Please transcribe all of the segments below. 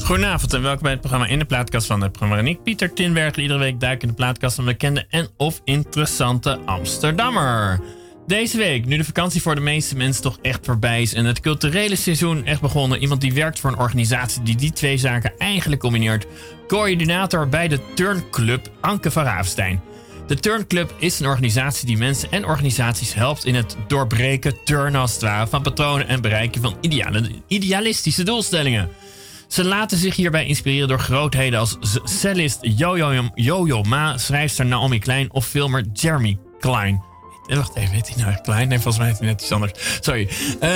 Goedenavond en welkom bij het programma In de Plaatkast van de programma Pieter Tinberg. Iedere week duik in de plaatkast van bekende en of interessante Amsterdammer. Deze week, nu de vakantie voor de meeste mensen toch echt voorbij is en het culturele seizoen echt begonnen. Iemand die werkt voor een organisatie die die twee zaken eigenlijk combineert. Coördinator bij de Turnclub Anke van Raafstein. De Turnclub is een organisatie die mensen en organisaties helpt in het doorbreken, turnen van patronen en bereiken van ideale, idealistische doelstellingen. Ze laten zich hierbij inspireren door grootheden als cellist Jojo, Jojo Ma, schrijfster Naomi Klein of filmer Jeremy Klein. Eh, wacht even, heet hij nou klein? Nee, volgens mij heet hij net iets anders. Sorry. Uh,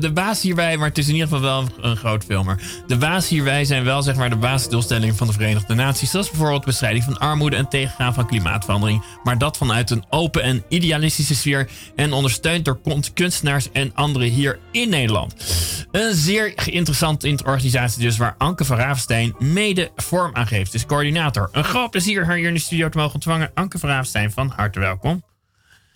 de baas hierbij, maar het is in ieder geval wel een, groot filmer. De baas hierbij zijn wel zeg maar de basisdoelstellingen van de Verenigde Naties. Zoals bijvoorbeeld bestrijding van armoede en tegengaan van klimaatverandering. Maar dat vanuit een open en idealistische sfeer. En ondersteund door kunstenaars en anderen hier in Nederland. Een zeer interessante organisatie dus waar Anke van Ravenstein mede vorm aan geeft. Dus coördinator. Een groot plezier haar hier in de studio te mogen ontvangen. Anke van Ravenstein, van harte welkom.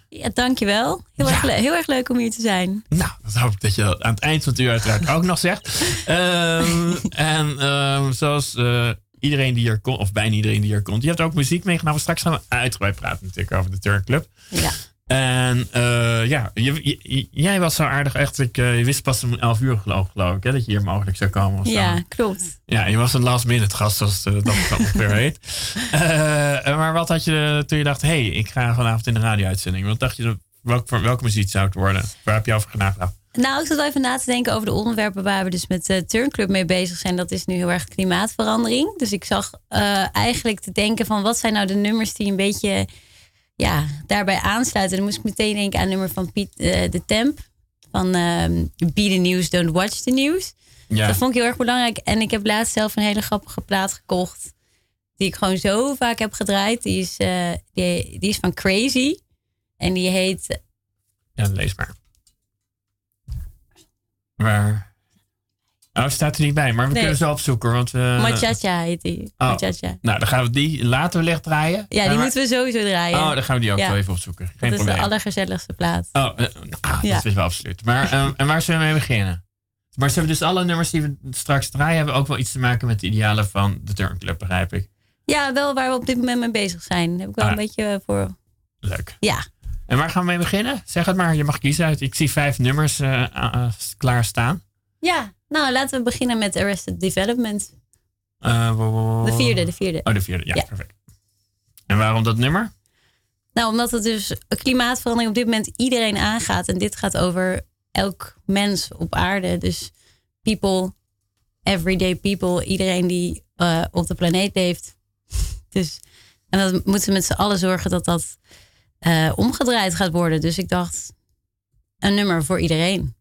Ja, dankjewel. Heel, erg heel erg leuk om hier te zijn. Nou, dat hoop ik dat je aan het eind van het uur uiteraard ook nog zegt. Um, en um, zoals uh, iedereen die hier komt, of bijna iedereen die hier komt, je hebt ook muziek meegenomen. Straks gaan we uitgebreid praten natuurlijk over de Turn Club. Ja. En uh, ja, je, jij was zo aardig echt. Ik, uh, je wist pas om 11 uur geloof, geloof ik, hè, dat je hier mogelijk zou komen. Ja, klopt. Ja, je was een last minute gast, zoals uh, dat ongeveer heet. maar wat had je toen je dacht, hé, hey, ik ga vanavond in de radio-uitzending. Wat dacht je, welk, welke muziek zou het worden? Waar heb je over nagedacht? Nou, ik zat even na te denken over de onderwerpen waar we dus met de Turnclub mee bezig zijn. Dat is nu heel erg klimaatverandering. Dus ik zag eigenlijk te denken van wat zijn nou de nummers die een beetje ja, daarbij aansluiten. Dan moest ik meteen denken aan het nummer van Piet uh, de Temp. Van uh, Be the News, Don't Watch the News. Ja. Dat vond ik heel erg belangrijk. En ik heb laatst zelf een hele grappige plaat gekocht. Die ik gewoon zo vaak heb gedraaid. Die is, uh, die, die is van Crazy. En die heet... Ja, lees maar. Waar? Oh, staat er niet bij, maar we kunnen ze opzoeken. Want, uh, Machacha heet die. Oh. Nou, dan gaan we die later wellicht draaien. Ja, die moeten we sowieso draaien. Oh, dan gaan we die ook wel even opzoeken. Geen dat probleem. is de allergezelligste plaats. Oh, uh, nou, dat is wel absoluut. Maar, um, en waar zullen we mee beginnen? Maar ze hebben dus alle nummers die we straks draaien... hebben ook wel iets te maken met de idealen van de Turn Club, begrijp ik. Ja, wel waar we op dit moment mee bezig zijn. Daar heb ik wel ah. een beetje voor... Leuk. Ja. En waar gaan we mee beginnen? Zeg het maar, je mag kiezen uit. Ik zie vijf nummers uh, klaar staan. Ja, nou, laten we beginnen met Arrested Development. Uh, de vierde, de vierde. Oh, de vierde, ja, perfect. En waarom dat nummer? Nou, omdat het dus klimaatverandering op dit moment iedereen aangaat. En dit gaat over elk mens op aarde. Dus people, everyday people, iedereen die uh, op de planeet leeft. Dus, en dan moeten we met z'n allen zorgen dat dat uh, omgedraaid gaat worden. Dus ik dacht, een nummer voor iedereen.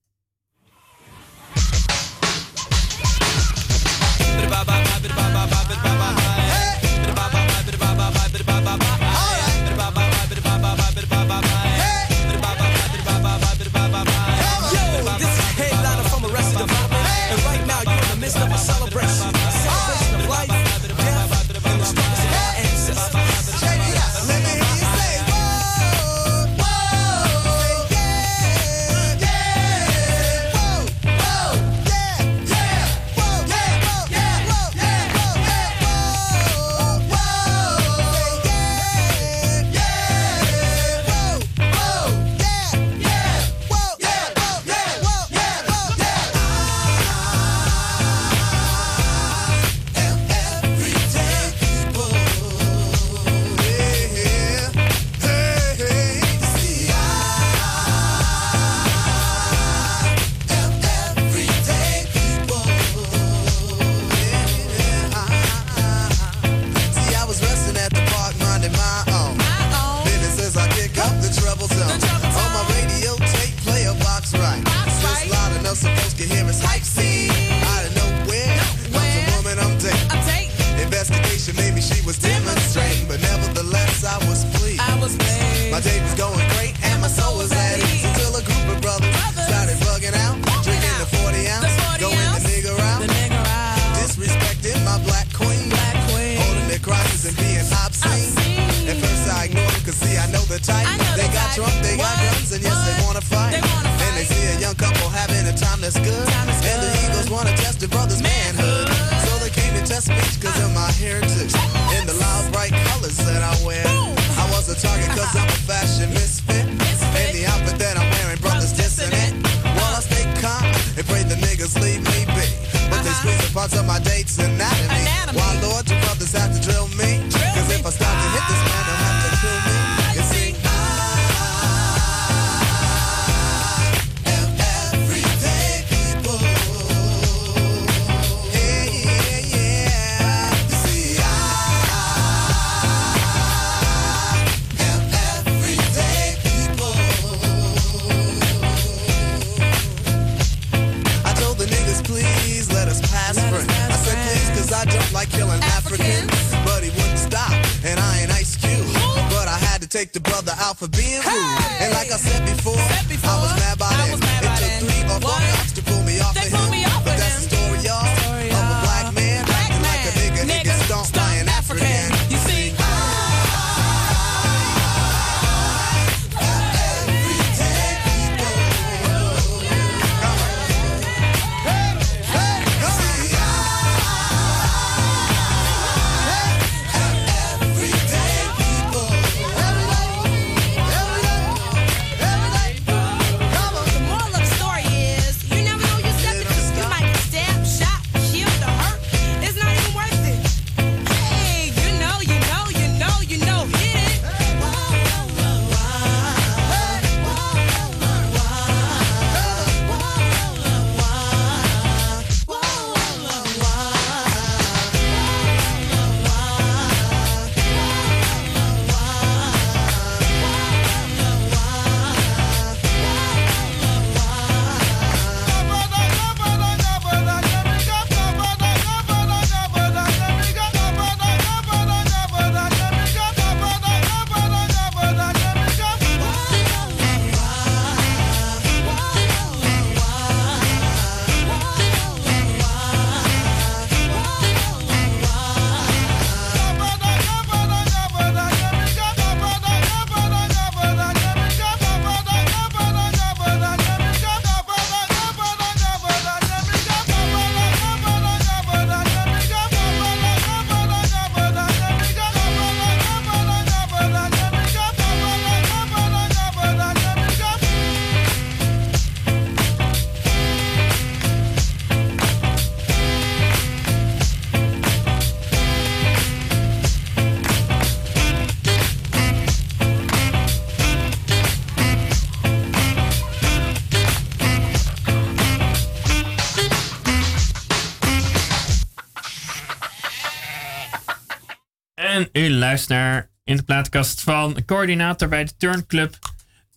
Naar in de plaatkast van coördinator bij de Turnclub,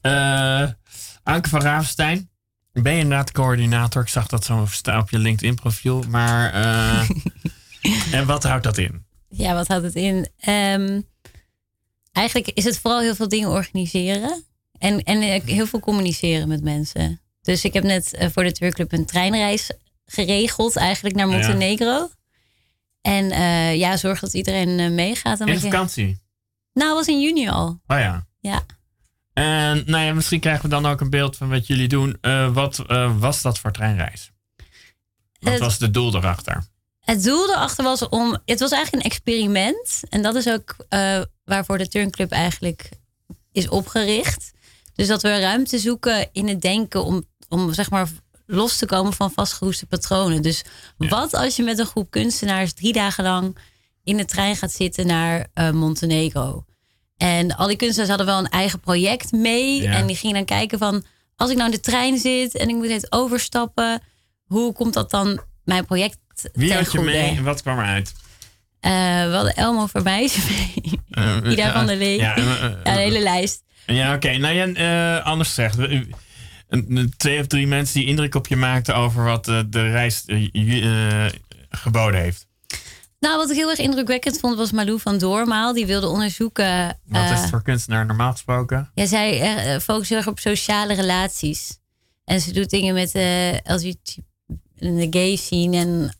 uh, Anke van Ravenstein. Ben je inderdaad coördinator? Ik zag dat zo staan op je LinkedIn profiel. Maar uh, en wat houdt dat in? Ja, wat houdt het in? Um, eigenlijk is het vooral heel veel dingen organiseren. En, en heel veel communiceren met mensen. Dus ik heb net uh, voor de Turnclub een treinreis geregeld, eigenlijk naar Montenegro. En uh, ja, zorg dat iedereen uh, meegaat. In vakantie? Nou, was in juni al. Oh ja. Ja. En nou ja, misschien krijgen we dan ook een beeld van wat jullie doen. Uh, wat was dat voor treinreis? Wat was het doel erachter? Het doel erachter was om. Het was eigenlijk een experiment. En dat is ook waarvoor de Turnclub eigenlijk is opgericht. Dus dat we ruimte zoeken in het denken om, om zeg maar los te komen van vastgeroeste patronen. Dus wat als je met een groep kunstenaars drie dagen lang in de trein gaat zitten naar uh, Montenegro? En al die kunstenaars hadden wel een eigen project mee. En die gingen dan kijken van, als ik nou in de trein zit en ik moet het overstappen, hoe komt dat dan mijn project Wie had je mee en wat kwam eruit? Uh, we hadden Elmo mee. Uh, Ida van der Lee. Ja, een hele lijst. Ja, oké. Nou ja, anders gezegd een, twee of drie mensen die indruk op je maakten over wat uh, de reis uh, geboden heeft? Nou, wat ik heel erg indrukwekkend vond was Malou van Doormaal. Die wilde onderzoeken. Wat is het voor kunstenaar normaal gesproken? Ja, zij focust heel erg op sociale relaties. En ze doet dingen met de LGBT, de gay scene en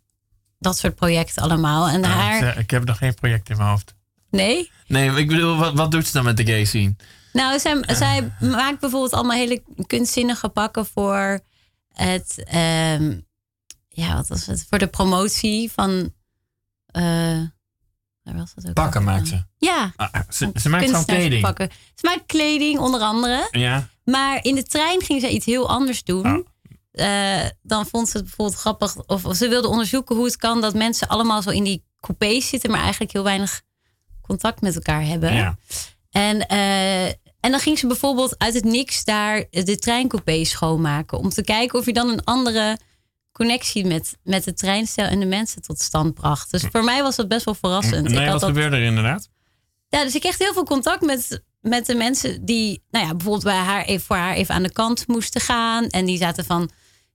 dat soort projecten allemaal. En nou, haar... Ik heb nog geen project in mijn hoofd. Nee? Nee, ik bedoel, wat, wat doet ze dan met de gay scene? Nou, zij, zij maakt bijvoorbeeld allemaal hele kunstzinnige pakken voor het, ehm, ja, wat was het? Voor de promotie van. Uh, waar was dat ook? Pakken maakt ze. Ja. Ah, ze, ze maakt gewoon kleding. Pakken. Ze maakt kleding, onder andere. Ja. Maar in de trein ging ze iets heel anders doen. Oh. eh, dan vond ze het bijvoorbeeld grappig. Of, of ze wilde onderzoeken hoe het kan dat mensen allemaal zo in die coupés zitten, maar eigenlijk heel weinig contact met elkaar hebben. Ja. En, eh, en dan ging ze bijvoorbeeld uit het niks daar de treincoupé schoonmaken. Om te kijken of je dan een andere connectie met, met het treinstel en de mensen tot stand bracht. Dus voor mij was dat best wel verrassend. Nee, ik had wat dat, gebeurde er inderdaad? ja, dus ik kreeg heel veel contact met, met de mensen die, nou ja, bijvoorbeeld bij haar even, voor haar even aan de kant moesten gaan. En die zaten van,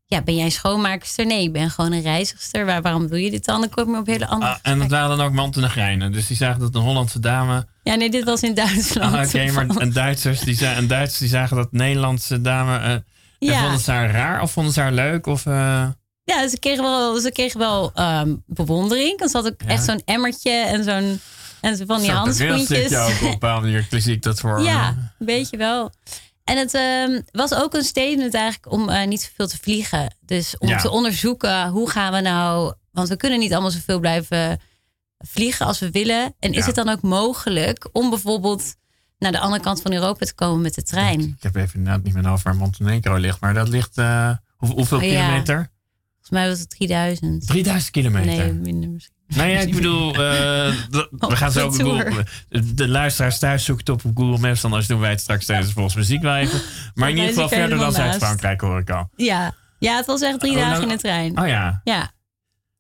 ja, ben jij schoonmaakster? Nee, ik ben gewoon een reizigster. Waar, waarom doe je dit dan? Dan kom op hele andere Ah, en dat waren dan ook Montenegrijnen. Dus die zagen dat een Hollandse dame. Ja, nee, dit was in Duitsland. Ah, Oké, maar een Duitsers die, za- een Duitsers die zagen dat Nederlandse dame. eh, Ja. vonden ze haar raar of vonden ze haar leuk? Of, eh, Ja, ze kregen wel, ze kregen wel ehm, bewondering. Dan zat ook echt zo'n emmertje en zo'n en van die handschoentjes. ook op een bepaalde manier. zie ik dat voor. Ja, eh, een beetje wel. En het ehm, was ook een statement eigenlijk om eh, niet zoveel te vliegen. Dus om Ja. te onderzoeken hoe gaan we nou... Want we kunnen niet allemaal zoveel blijven vliegen als we willen. En is Ja. het dan ook mogelijk om bijvoorbeeld naar de andere kant van Europa te komen met de trein? Ik heb even inderdaad niet meer over waar Montenegro ligt. Maar dat ligt. eh, hoe- hoeveel Oh, ja. kilometer? Volgens mij was het 3000. 3000 kilometer. Nee, minder misschien. Nou ja, ik bedoel, eh, we gaan zo op de tour. Google. De luisteraars thuis zoeken het op op Google Maps. Anders doen wij het straks tijdens volgens muziek wel even. Maar in ieder geval verder dan. Zuid-Frankrijk hoor ik al. Ja. ja, het was echt drie Oh, nou- dagen in de trein. Oh ja, Ja,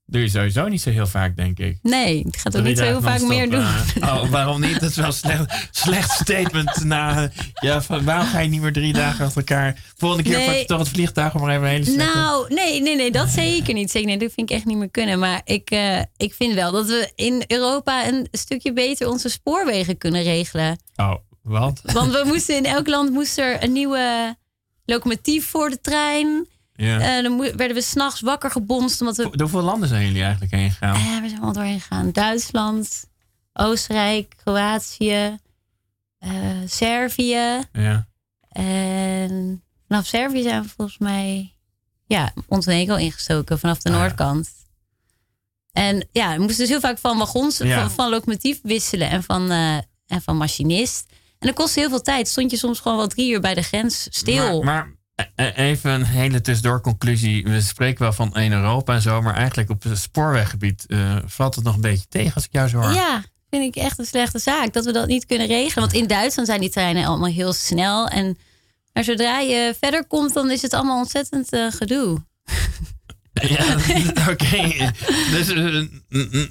doe je sowieso niet zo heel vaak, denk ik. nee, ik ga het ook niet zo heel vaak meer doen. eh, oh, waarom niet? Dat is wel een slecht, slecht statement. Na, ja, van, waarom ga je niet meer drie dagen achter elkaar? Volgende keer Nee. pak je toch het vliegtuig om maar even een hele slechte... Nou, nee, nee, nee, dat zeker niet. Zeker, nee, dat vind ik echt niet meer kunnen. Maar ik, eh, ik vind wel dat we in Europa een stukje beter onze spoorwegen kunnen regelen. Oh, wat? Want we moesten in elk land moest er een nieuwe locomotief voor de trein. Ja. Eh, dan werden we s'nachts wakker gebonst. Omdat we. Door hoeveel landen zijn jullie eigenlijk heen gegaan? Eh, we zijn allemaal doorheen gegaan. Duitsland, Oostenrijk, Kroatië, eh, Servië. Ja. En vanaf Servië zijn we volgens mij ja, Montenegro ingestoken vanaf de Ah, ja. noordkant. En ja, we moesten dus heel vaak van wagons, Ja. van, van locomotief wisselen en van, en van machinist. En dat kostte heel veel tijd. Stond je soms gewoon wel drie uur bij de grens stil. Maar, maar even een hele tussendoor conclusie. We spreken wel van één Europa en zo, maar eigenlijk op het spoorweggebied eh, valt het nog een beetje tegen als ik jou zo hoor. Ja, vind ik echt een slechte zaak dat we dat niet kunnen regelen. Want in Duitsland zijn die treinen allemaal heel snel. En maar zodra je verder komt, dan is het allemaal ontzettend eh, gedoe. Ja, oké. Dus, eh,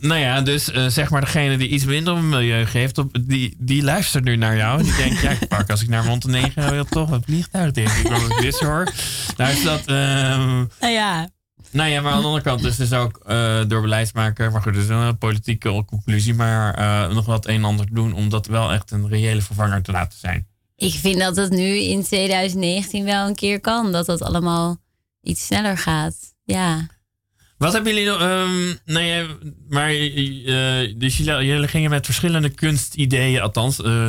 nou ja, dus eh, zeg maar degene die iets minder om het milieu geeft, op, die, die luistert nu naar jou. En die denkt, ja, ik pak als ik naar Montenegro wil, toch een vliegtuig, denk ik. Als ik dit zo hoor. Nou is dat... ehm, Nou ja, nou ja, maar aan de andere kant is dus ook eh, door beleidsmaker, maar goed, dat is een politieke conclusie, maar nog wat een en ander doen om dat wel echt een reële vervanger te laten zijn. ik vind dat het nu in 2019 wel een keer kan. Dat dat allemaal iets sneller gaat. Ja. Wat hebben jullie nog? ehm nou ja, maar eh, dus jullie, jullie gingen met verschillende kunstideeën, althans eh,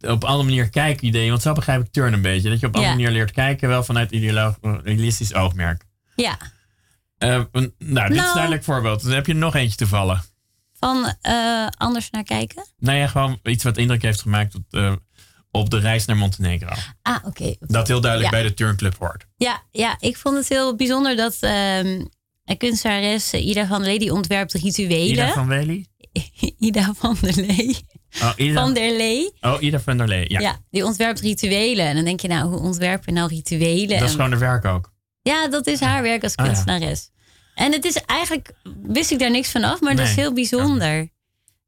op andere manier kijken ideeën. Want zo begrijp ik turn een beetje. Dat je op een Ja. andere manier leert kijken, wel vanuit idealistisch oogmerk. Ja. Eh, nou, dit is Nou. een duidelijk voorbeeld. Dan heb je er nog eentje te vallen. Van anders naar kijken. Nou ja, gewoon iets wat indruk heeft gemaakt op, op de reis naar Montenegro. Ah, oké. Dat heel duidelijk Ja. bij de turnclub hoort. Ja, ja, ik vond het heel bijzonder dat ehm een kunstenares, eh, Ida van der Lee, die ontwerpt rituelen. Ida van? Ida van der Lee. Oh, Ida Van der Lee. oh, Ida van der Lee. Ja. Ja. die ontwerpt rituelen. En dan denk je, nou, hoe ontwerp je nou rituelen? Dat is En- gewoon de werk ook. Ja, dat is haar werk als Ah, ja. kunstenares. En het is eigenlijk, wist ik daar niks van af, maar dat is heel bijzonder.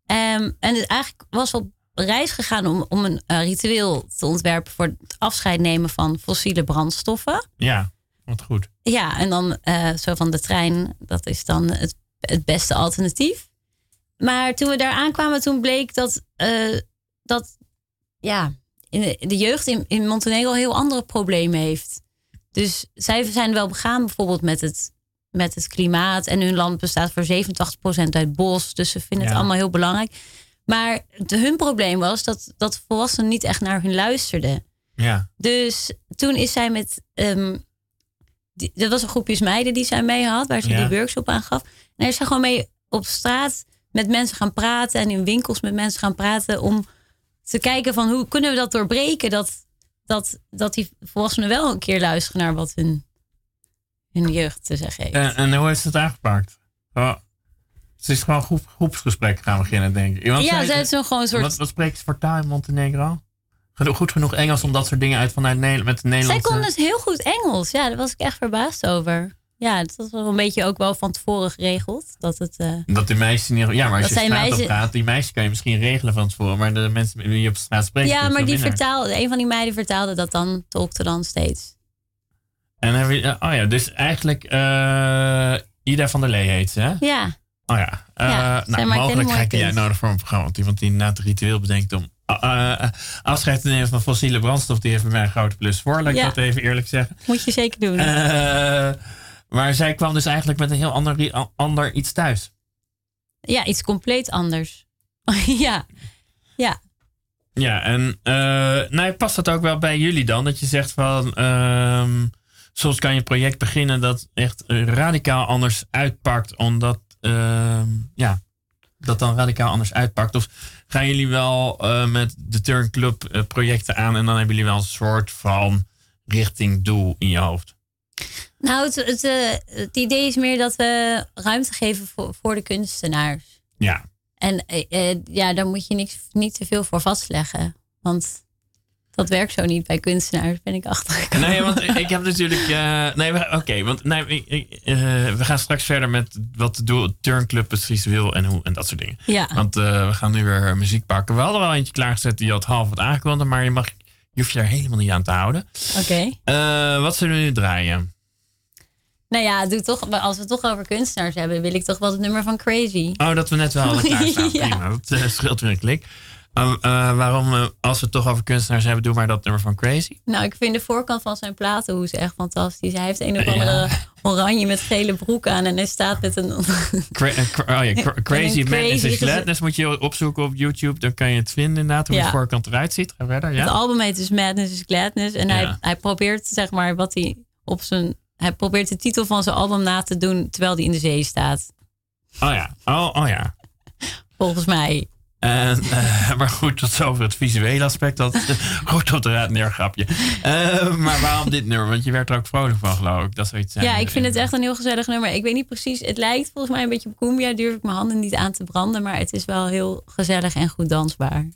Ehm, en het eigenlijk was op reis gegaan om, om een eh, ritueel te ontwerpen voor het afscheid nemen van fossiele brandstoffen. Ja, wat goed. Ja, en dan eh, zo van de trein, dat is dan het, het beste alternatief. Maar toen we daar aankwamen, toen bleek dat, eh, dat ja, in de, de jeugd in, in Montenegro heel andere problemen heeft. Dus zij zijn wel begaan bijvoorbeeld met het, met het klimaat. En hun land bestaat voor 87% uit bos. Dus ze vinden het allemaal heel belangrijk. Maar de, hun probleem was dat, dat volwassenen niet echt naar hun luisterden. Ja. Dus toen is zij met. die, dat was een groepjes meiden die zij mee had, waar ze Ja. die workshop aan gaf. En daar is ze gewoon mee op straat met mensen gaan praten en in winkels met mensen gaan praten om te kijken van hoe kunnen we dat doorbreken dat, dat, dat die volwassenen wel een keer luisteren naar wat hun, hun jeugd te zeggen heeft. En, en hoe is het aangepakt? Het is gewoon groep, groepsgesprek gaan beginnen, denk ik. Want ja, zij- ze zo'n gewoon een soort... Wat, wat spreekt ze voor taal in Montenegro? Goed genoeg Engels om dat soort dingen uit vanuit Nederland met de Zij Nederlandse... kon dus heel goed Engels. Ja, daar was ik echt verbaasd over. Ja, dat was wel een beetje ook wel van tevoren geregeld. Dat het, eh, Dat die meisjes niet... Ja, maar als Dat je straat op gaat, die meisjes kan je misschien regelen van tevoren. Maar de mensen wie je op straat spreekt... ja, is maar die vertaalde, een van die meiden vertaalde dat dan, tolkte dan steeds. En heb je, oh ja, dus eigenlijk eh, Ida van der Lee heet ze, hè? Ja, Oh ja. Eh, Ja, nou, maakt hele mogelijk mooie ga ik die kunst. uitnodigen voor een programma. Want iemand die inderdaad het ritueel bedenkt om eh, eh, afscheid te nemen van fossiele brandstof, die heeft bij mij een grote plus voor. Laat ik Ja. dat even eerlijk zeggen. moet je zeker doen. Eh, maar zij kwam dus eigenlijk met een heel ander, ander iets thuis. ja, iets compleet anders. ja, ja. Ja, en nou, past dat ook wel bij jullie dan? Dat je zegt van, ehm, soms kan je een project beginnen dat echt radicaal anders uitpakt, omdat, ja, dat dan radicaal anders uitpakt. Of gaan jullie wel eh, met de Turn Club eh, projecten aan en dan hebben jullie wel een soort van richting, doel in je hoofd? Nou, het, het, eh, het idee is meer dat we ruimte geven voor, voor de kunstenaars. Ja, En eh, ja, daar moet je niks, niet te veel voor vastleggen. Want dat werkt zo niet bij kunstenaars, ben ik achtergekomen. Nee, want ik heb natuurlijk. eh, nee, oké, want nee, ik- ik, eh, we gaan straks verder met wat de turnclub precies wil en hoe en dat soort dingen. Ja, Want eh, we gaan nu weer muziek pakken. We hadden wel eentje klaargezet die had half wat aangekondigd, maar je, mag, je hoeft je er helemaal niet aan te houden. oké. Wat zullen we nu draaien? Nou ja, doe toch, als we het toch over kunstenaars hebben, wil ik toch wel het nummer van Crazy. Oh, dat we net wel hadden klaarstaan. Ja. Prima, dat scheelt weer een klik. Eh, eh, waarom, eh, als we het toch over kunstenaars hebben, doe maar dat nummer van Crazy. Nou, ik vind de voorkant van zijn platenhoes echt fantastisch. Hij heeft een of andere oranje met gele broek aan en hij staat met een... Cra- oh ja, cra- crazy Madness is Gladness moet je opzoeken op YouTube. Dan kan je het vinden inderdaad, hoe Ja. de voorkant eruit ziet. Ga verder, ja? Het album heet dus Madness is Gladness. En hij, hij probeert, zeg maar, wat hij op zijn... Hij probeert de titel van zijn album na te doen terwijl hij in de zee staat. Oh ja, oh, oh ja. Volgens mij. En, eh, maar goed, tot zover het visuele aspect. Dat goed op de raad neer, grapje. Eh, maar waarom dit nummer? Want je werd er ook vrolijk van, geloof ik. Dat. Ja, ik vind het echt een heel gezellig nummer. Ik weet niet precies, het lijkt volgens mij een beetje op Cumbia. Durf ik mijn handen niet aan te branden. Maar het is wel heel gezellig en goed dansbaar.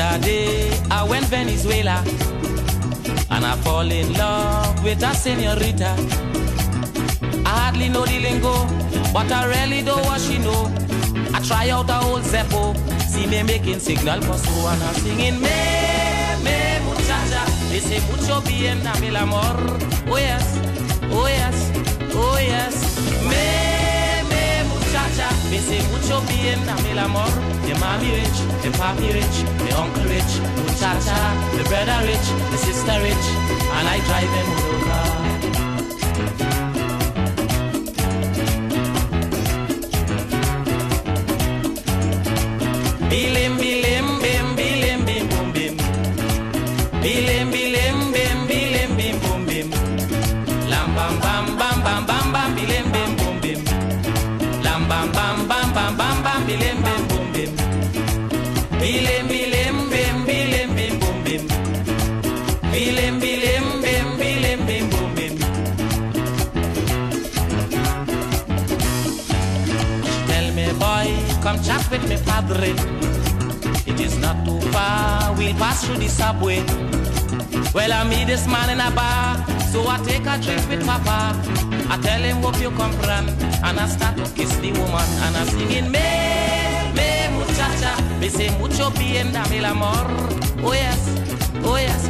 Other day I went Venezuela and I fall in love with a senorita. I hardly know the lingo, but I really know what she know. I try out a old Zeppo, see me making signal for so and I'm singing me, me muchacha. Dice mucho bien, dame el amor. Oh yes, oh yes, oh yes. Me, me muchacha. Dice mucho bien, dame el amor. The mommy rich, the papi rich, the uncle rich, muchacha. The brother rich, the sister rich, and I drive them over. Bilim bilim come chat with me padre. It is not too far, we'll pass through the subway. Well, I meet this man in a bar, so I take a drink with Papa. I tell him what you comprehend, and I start to kiss the woman, and I singing me, me say mucho bien, dame el amor. Yes, oh yes,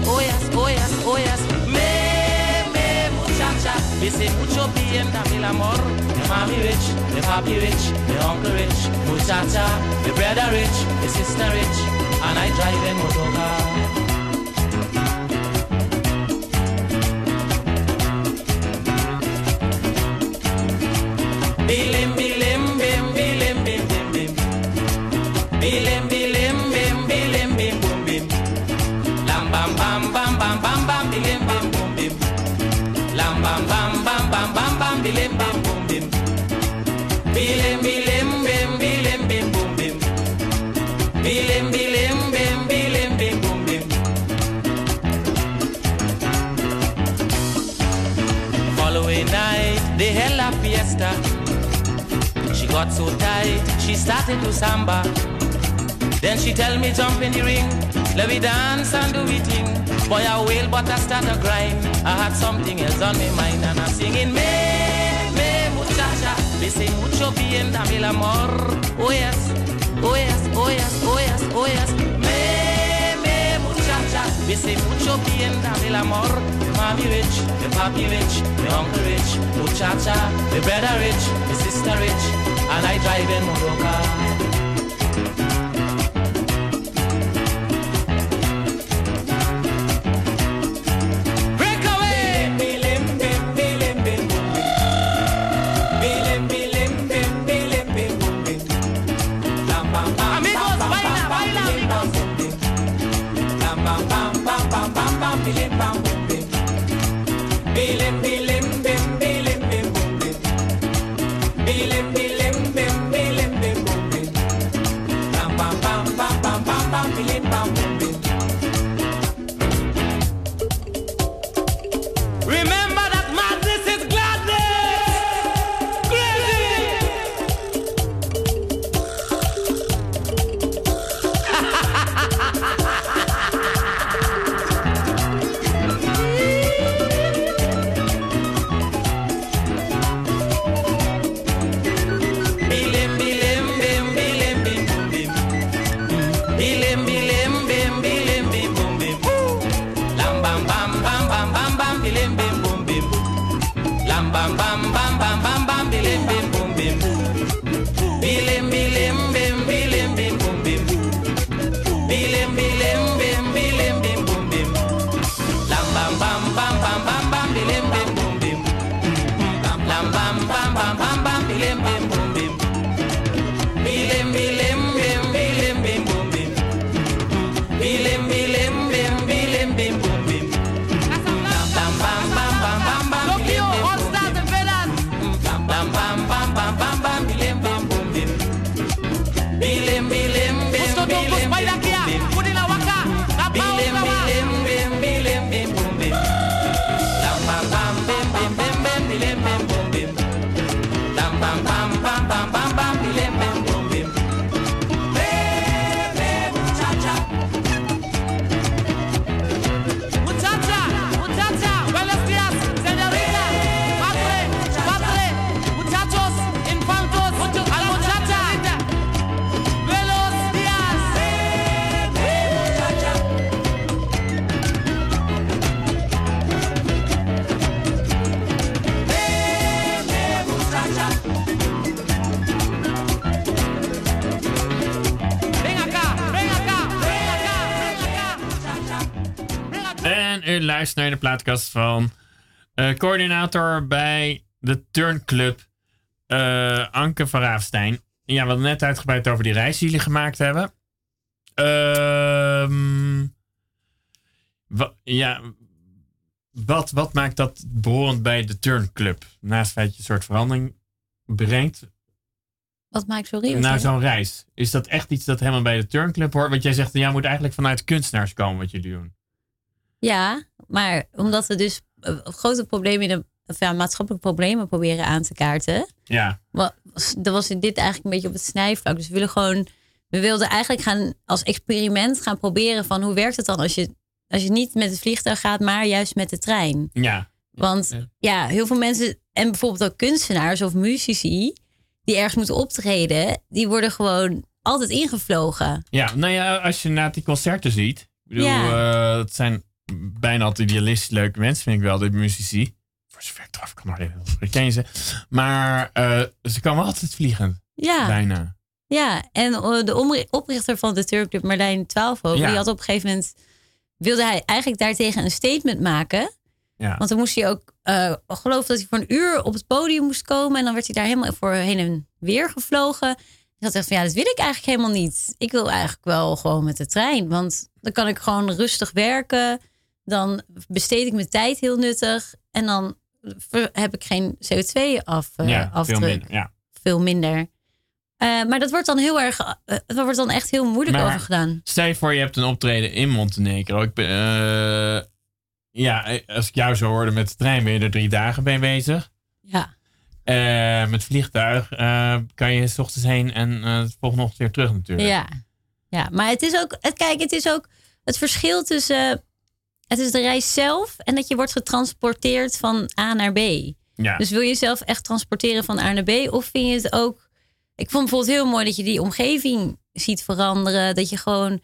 oh yes, me, me muchacha, say mucho bien, dame el amor. The mommy rich, the papi rich, the uncle rich, muchacha, the brother rich, the sister rich, and I drive a motor car. Bilim bilim fiesta. She got so tight, she started to samba. Then she tell me jump in the ring, let me dance and do it thing. Boy I wail but I start to grind. I had something else on my mind and I'm singing me, me muchacha. Dice mucho bien, dame el amor. Oh yes, oh yes, oh yes, oh yes, oh yes. Muchacha. Dice mucho bien, dame el amor. Me mommy rich, me papi rich, me uncle rich. Muchacha, me brother rich, me sister rich. And I drive in motor Luistert naar de plaatkast van eh, coördinator bij de Turnclub, eh Anke van Raafstein. Ja, we hadden net uitgebreid over die reis die jullie gemaakt hebben. Ehm, wa- ja, wat, wat maakt dat behorend bij de Turnclub? Naast het feit dat je een soort verandering brengt Wat maakt naar zei je? zo'n reis. Is dat echt iets dat helemaal bij de Turnclub hoort? Want jij zegt, jij moet eigenlijk vanuit kunstenaars komen wat jullie doen. Ja, maar omdat we dus eh, grote problemen in de of ja, maatschappelijke problemen proberen aan te kaarten. Ja, Dan was dit eigenlijk een beetje op het snijvlak. Dus we willen gewoon, we wilden eigenlijk gaan als experiment gaan proberen van hoe werkt het dan als je, als je niet met het vliegtuig gaat, maar juist met de trein. ja. Want Ja. ja, heel veel mensen en bijvoorbeeld ook kunstenaars of muzici die ergens moeten optreden, die worden gewoon altijd ingevlogen. Ja, nou ja, als je na die concerten ziet. Ik bedoel, Ja. eh, het zijn bijna altijd idealistisch leuke mensen, vind ik wel, de muzici. Voor zover ik eraf kan je ze. Maar eh, ze komen altijd vliegend. Ja, Bijna. Ja, en eh, de oprichter van de Turkclub, Marlijn Twaalfhoven, Ja. die had op een gegeven moment... wilde hij eigenlijk daartegen een statement maken. Ja. Want dan moest hij ook, eh geloof dat hij voor een uur op het podium moest komen. En dan werd hij daar helemaal voor heen en weer gevlogen. Ik had echt van, ja, dat wil ik eigenlijk helemaal niet. Ik wil eigenlijk wel gewoon met de trein. Want dan kan ik gewoon rustig werken. Dan besteed ik mijn tijd heel nuttig. En dan heb ik geen CO2 af, eh, ja, veel minder. Ja. Veel minder. Eh, maar dat wordt dan heel erg, eh, dat wordt dan echt heel moeilijk Maar- over gedaan. Stel je voor, je hebt een optreden in Montenegro. Ik ben, ja, als ik jou zo hoorde met de trein, ben je er drie dagen mee bezig. Ja. Met vliegtuig kan je s ochtends heen en de volgende ochtend weer terug natuurlijk. Ja, ja maar het is ook, het, kijk, het is ook het verschil tussen het is de reis zelf en dat je wordt getransporteerd van A naar B. Ja. Dus wil je jezelf echt transporteren van A naar B of vind je het ook? Ik vond bijvoorbeeld heel mooi dat je die omgeving ziet veranderen, dat je gewoon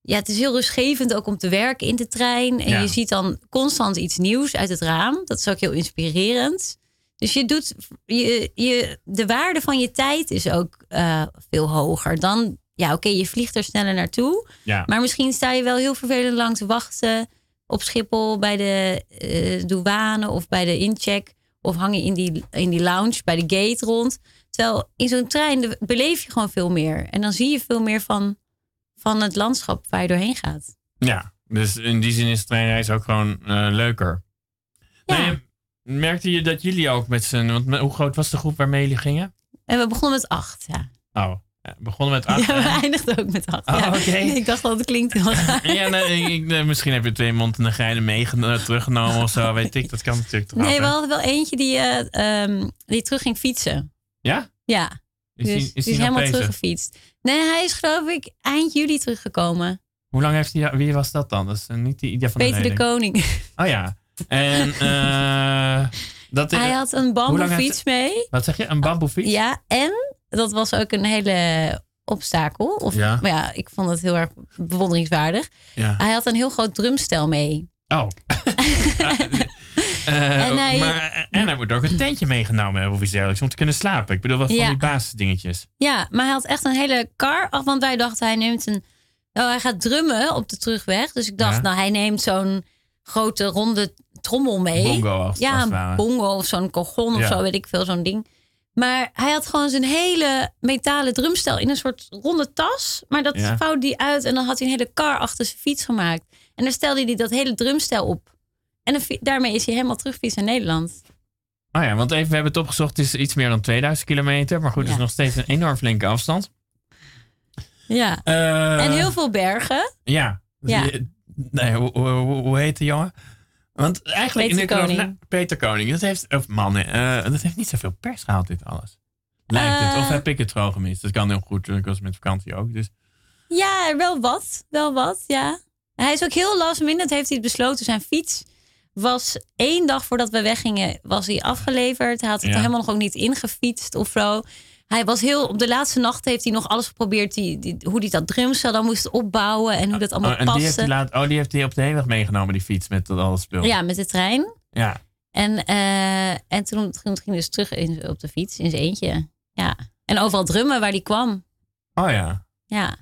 ja, het is heel rustgevend ook om te werken in de trein en Ja. je ziet dan constant iets nieuws uit het raam. Dat is ook heel inspirerend. Dus je doet je, je, de waarde van je tijd is ook eh, veel hoger dan. Ja, oké, je vliegt er sneller naartoe. ja. Maar misschien sta je wel heel vervelend lang te wachten op Schiphol bij de eh, douane of bij de incheck. Of hang je in die, in die lounge bij de gate rond. Terwijl in zo'n trein beleef je gewoon veel meer. En dan zie je veel meer van, van het landschap waar je doorheen gaat. ja, dus in die zin is de treinreis ook gewoon eh, leuker. Ja. Nee, merkte je dat jullie ook met z'n... Want hoe groot was de groep waarmee jullie gingen? En we begonnen met acht, ja. Oh, ja, begonnen met acht. Ja, we eindigden ook met acht. Oh, ja. oké. Ik dacht dat klinkt heel raar. Ja, nee, ik, nee, misschien heb je twee Montenegrijnen meegenomen, teruggenomen of zo, weet ik. Dat kan natuurlijk toch Nee, we hadden wel eentje die, eh, ehm, die terug ging fietsen. Ja? Ja, Is dus die, is die helemaal bezig? teruggefietst. Nee, hij is geloof ik eind juli teruggekomen. Hoe lang heeft hij... Wie was dat dan? Dat is eh, niet die idee van Peter de. Koning. Oh ja. En eh dat Hij had een bamboefiets mee. Wat zeg je? Een bamboefiets? Ja, en dat was ook een hele obstakel. Of, Ja. Maar ja, ik vond het heel erg bewonderingswaardig. Ja. Hij had een heel groot drumstel mee. Oh. Eh, En hij- maar, en hij moet ook een tentje meegenomen hebben of iets dergelijks om te kunnen slapen. Ik bedoel, wat van Ja. die basisdingetjes. Ja, maar hij had echt een hele kar. Want wij dachten, hij neemt een... Oh, hij gaat drummen op de terugweg. Dus ik dacht, Ja. nou, hij neemt zo'n grote ronde trommel mee. Bongo als- Ja, een bongo of zo'n kogon of zo, weet ik veel, zo'n ding. Maar hij had gewoon zijn hele metalen drumstel in een soort ronde tas. Maar dat Ja. vouwde hij uit en dan had hij een hele kar achter zijn fiets gemaakt. En daar stelde hij dat hele drumstel op. En dan daarmee is hij helemaal terugfiets naar Nederland. Oh ja, want even, we hebben het opgezocht. Het is iets meer dan 2000 kilometer. Maar goed, het Ja. is nog steeds een enorm flinke afstand. Ja. Eh, en heel veel bergen. Ja. Ja. Nee, hoe, hoe, hoe- hoe heet de jongen? Want eigenlijk... Peter in de- Koning. Peter Koning. Dat heeft, of man, eh, dat heeft niet zoveel pers gehaald, dit alles. Lijkt het. Eh. Of heb ik het gewoon gemist? Dat kan heel goed. Ik was met vakantie ook. Dus Ja, wel wat. Wel wat, ja. Hij is ook heel last minute, heeft hij besloten. Zijn fiets was één dag voordat we weggingen, was hij afgeleverd. Hij had het Ja. helemaal nog ook niet ingefietst of zo. Hij was heel, op de laatste nacht heeft hij nog alles geprobeerd, die, die, hoe hij dat drumstel dan moest opbouwen en hoe dat allemaal oh, en die heeft, paste. hij laat, oh, die heeft hij op de heenweg meegenomen, die fiets met dat alles spul. Ja, met de trein. ja. En, eh, en toen, toen ging hij dus terug in, op de fiets in zijn eentje. Ja. En overal drummen waar hij kwam. Oh ja. Ja,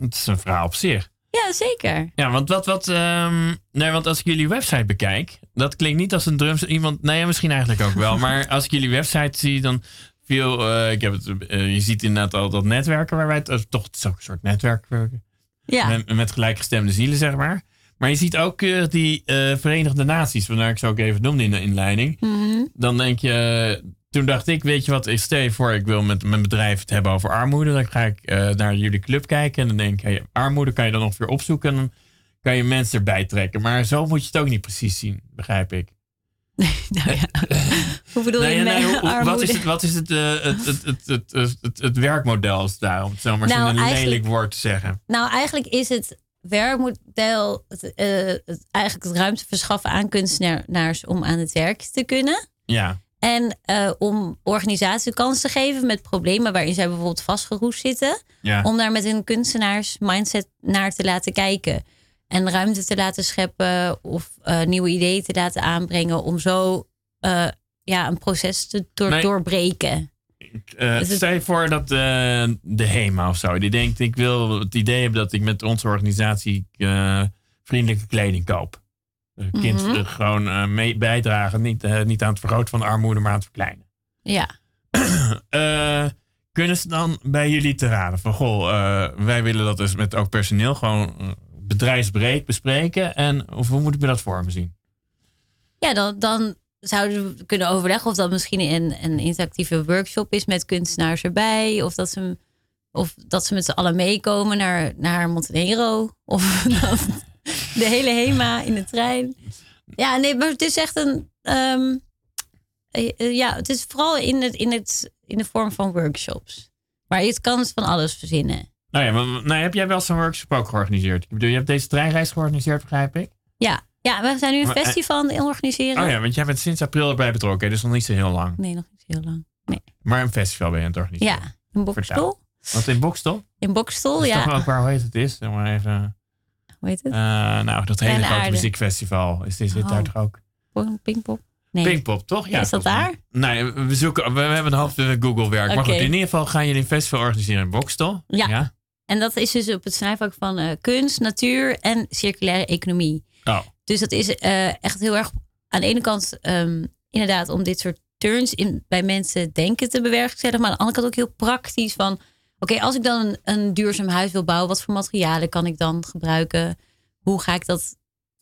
Het is een verhaal op zich. ja zeker. Ja, want wat, wat, ehm, nee, want als ik jullie website bekijk, dat klinkt niet als een drums, iemand, nee, misschien eigenlijk ook wel, maar als ik jullie website zie, dan veel, eh, ik heb het, eh, je ziet inderdaad al dat netwerken waar wij het, eh, toch, een soort netwerken, Ja. met, met gelijkgestemde zielen, zeg maar. Maar je ziet ook die Verenigde Naties, waarnaar ik ze ook even noemde in de inleiding. Mhm. Dan denk je, toen dacht ik, weet je wat, ik stel je voor, ik wil met mijn bedrijf het hebben over armoede. Dan ga ik naar jullie club kijken en dan denk ik, hey, armoede kan je dan ongeveer opzoeken en dan kan je mensen erbij trekken. Maar zo moet je het ook niet precies zien, begrijp ik. Nou ja. Hoe bedoel Nee, je nee, met hoe- hoe- wat is het, wat is het, eh, het, het, het, het, het, het, werkmodel als daar, om het zo maar Nou, in een lelijk woord te zeggen? Nou, eigenlijk is het werkmodel het, eh, het, eigenlijk het ruimte verschaffen aan kunstenaars om aan het werk te kunnen. Ja, En eh, om organisaties de kans te geven met problemen waarin zij bijvoorbeeld vastgeroest zitten. ja. Om daar met een kunstenaars mindset naar te laten kijken. En ruimte te laten scheppen of eh, nieuwe ideeën te laten aanbrengen. Om zo eh, ja, een proces te door- Nee. doorbreken. Eh, Dus Stel je voor dat de HEMA of zo, die denkt ik wil het idee hebben dat ik met onze organisatie vriendelijke kleding koop. Kind Mhm. gewoon mee bijdragen, niet, niet aan het vergroten van de armoede, maar aan het verkleinen. Ja. Kunnen ze dan bij jullie te raden van goh, wij willen dat dus met ook personeel gewoon bedrijfsbreed bespreken en of hoe moet ik me dat voor me zien? Ja, dan, dan zouden we kunnen overleggen of dat misschien een, een interactieve workshop is met kunstenaars erbij. Of dat ze, of dat ze met z'n allen meekomen naar, naar Montenegro. Of de hele HEMA in de trein. Ja, nee, maar het is echt een. ehm, eh, eh, ja, het is vooral in, het, in, het, in de vorm van workshops. Maar je kan van alles verzinnen. Nou ja, maar, nou, heb jij wel zo'n workshop ook georganiseerd? Ik bedoel, je hebt deze treinreis georganiseerd, begrijp ik? Ja, ja we zijn nu een Maar, eh, festival aan het organiseren. Oh ja, want jij bent sinds april erbij betrokken, dus nog niet zo heel lang. Nee, nog niet heel lang. Nee. Maar een festival ben je aan het organiseren. Ja, in Bokstel. Want in Bokstel? In Bokstel, ja. toch ook waar, hoe heet het is? Zeg maar even. Hoe heet het? eh, nou, dat hele grote muziekfestival. Is dit, zit daar Oh. toch ook? Pinkpop? Nee. Pinkpop, toch? Ja, Is dat mij. Nee, we, zoeken, we, we hebben een half Google werk. Maar goed, in ieder geval gaan jullie een festival organiseren in Bokstel. Ja. En dat is dus op het snijvak van eh, kunst, natuur en circulaire economie. Oh. Dus dat is eh, echt heel erg aan de ene kant ehm, inderdaad om dit soort turns in, bij mensen denken te bewerkstelligen. Maar aan de andere kant ook heel praktisch van... Oké, als ik dan een, een duurzaam huis wil bouwen, wat voor materialen kan ik dan gebruiken? Hoe ga ik dat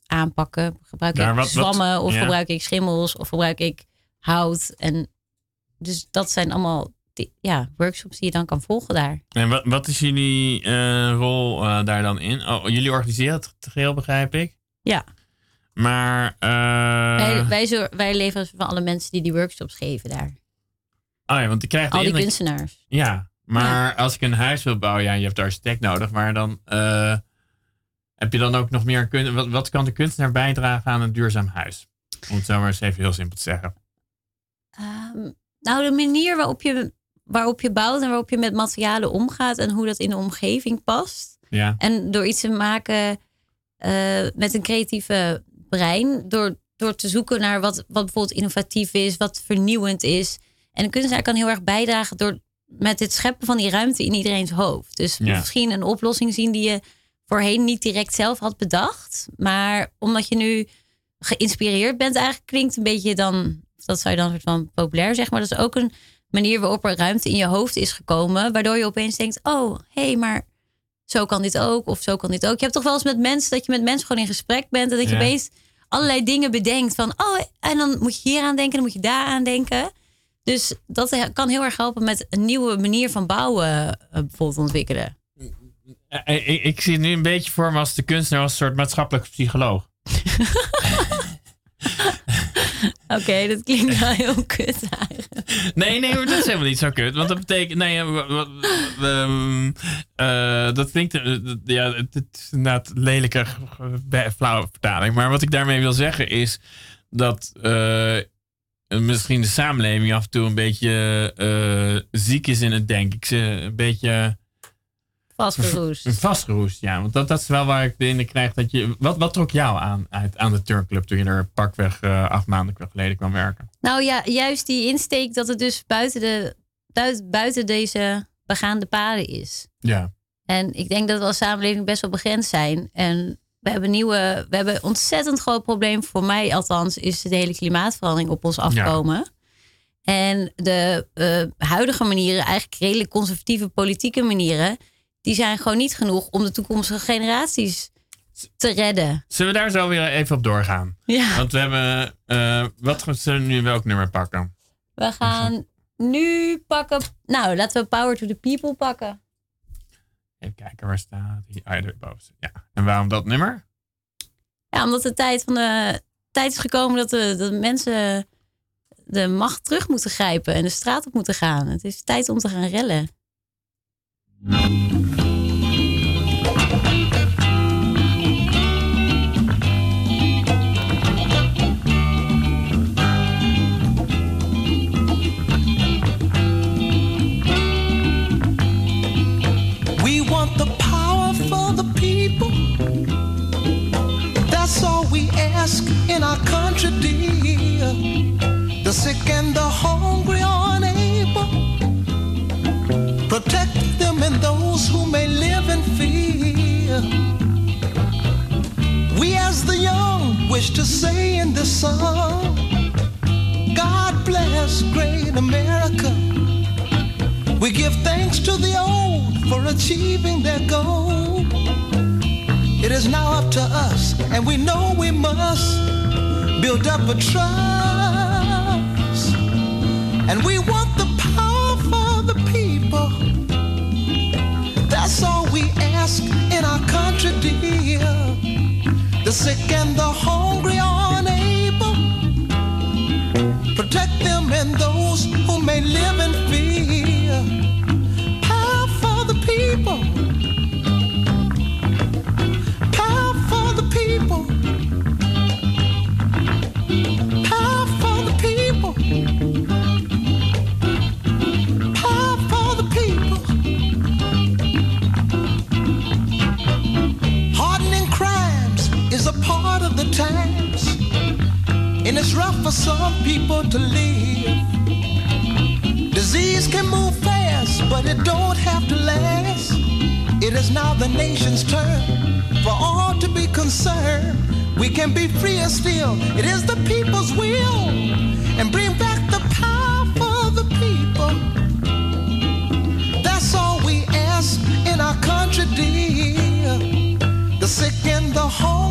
aanpakken? Gebruik Ja, ik wat- wat- zwammen of ja. gebruik ik schimmels of gebruik ik hout? En dus dat zijn allemaal die- ja, workshops die je dan kan volgen daar. En wat, wat is jullie eh, rol eh, daar dan in? Oh, jullie organiseren het geheel, begrijp ik. Ja. Maar. eh, wij, wij, wij leveren van alle mensen die die workshops geven daar. oh ja, want ik krijg Al die kunstenaars. Ja, maar als ik een huis wil bouwen, ja, je hebt de architect nodig, maar dan heb je dan ook nog meer kun wat, wat kan de kunstenaar bijdragen aan een duurzaam huis? Om het zo maar eens even heel simpel te zeggen. Ehm, nou, de manier waarop je, waarop je bouwt en waarop je met materialen omgaat en hoe dat in de omgeving past. Ja. En door iets te maken eh, met een creatieve brein, door, door te zoeken naar wat, wat bijvoorbeeld innovatief is, wat vernieuwend is. En een kunstenaar kan heel erg bijdragen door met het scheppen van die ruimte in iedereen's hoofd. Dus Ja. misschien een oplossing zien die je voorheen niet direct zelf had bedacht. Maar omdat je nu geïnspireerd bent, eigenlijk klinkt een beetje dan, dat zou je dan soort van populair zeggen, maar dat is ook een manier waarop er ruimte in je hoofd is gekomen, waardoor je opeens denkt, oh, hé, hey, maar zo kan dit ook, of zo kan dit ook. Je hebt toch wel eens met mensen dat je met mensen gewoon in gesprek bent en dat je Ja. opeens allerlei dingen bedenkt van, oh, en dan moet je hier aan denken, dan moet je daar aan denken. Dus dat kan heel erg helpen met een nieuwe manier van bouwen eh, bijvoorbeeld ontwikkelen. Eh, Ik, ik zie het nu een beetje voor me als de kunstenaar als een soort maatschappelijke psycholoog. Oké, dat klinkt wel heel kut eigenlijk. Nee, nee, dat is helemaal niet zo kut. Want dat betekent. Nee, eh, ehm, eh, dat klinkt. dat- ja, het, is inderdaad lelijke, flauwe vertaling. Maar wat ik daarmee wil zeggen is dat. misschien de samenleving af en toe een beetje ziek is in het denken. Een beetje. Vastgeroest. Vastgeroest, ja. Want dat, dat is wel waar ik de indruk krijg dat je. Wat, wat trok jou aan uit, aan de Turnclub toen je er pakweg eh, acht maanden geleden kwam werken? Nou ja, juist die insteek dat het dus buiten, de, buiten, buiten deze begaande paden is. Ja. En ik denk dat we als samenleving best wel begrensd zijn. En we hebben nieuwe, we hebben een ontzettend groot probleem, voor mij althans, is de hele klimaatverandering op ons afkomen. En de eh, huidige manieren, eigenlijk redelijk conservatieve politieke manieren, die zijn gewoon niet genoeg om de toekomstige generaties te redden. Zullen we daar zo weer even op doorgaan? Ja. Want we hebben. eh, wat gaan- zullen we nu welk nummer pakken? We gaan nu pakken, nou laten we Power to the People pakken. Even kijken, waar staat die? Ah, ja, daarboven. Ja. En waarom dat nummer? Ja, omdat de tijd van de tijd is gekomen dat de, dat mensen de macht terug moeten grijpen en de straat op moeten gaan. Het is tijd om te gaan rellen. we ask in our country, dear. The sick and the hungry are unable. Protect them and those who may live in fear. We as the young wish to say in this song, God bless great America. We give thanks to the old for achieving their goal. It is now up to us, and we know we must build up a trust. And we want the power for the people. That's all we ask in our country, dear. The sick and the hungry it's rough for some people to live. Disease can move fast, but it don't have to last. It is now the nation's turn for all to be concerned. We can be freer still. It is the people's will. And bring back the power for the people. That's all we ask in our country, dear. The sick and the hungry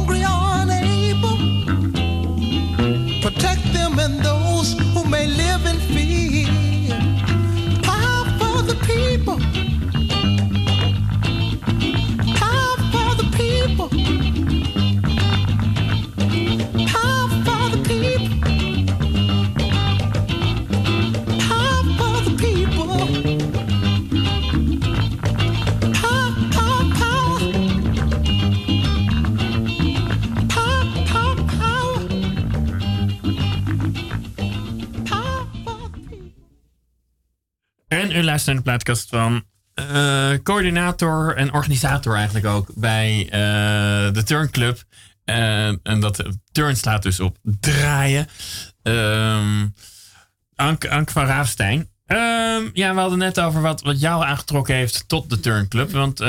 En u luistert naar de plaatkast van eh, coördinator en organisator eigenlijk ook bij eh, de Turnclub. Eh, en dat turn slaat dus op draaien. Ehm Ank, Ank van Raafstein. Ehm, ja, we hadden net over wat, wat jou aangetrokken heeft tot de Turnclub. Want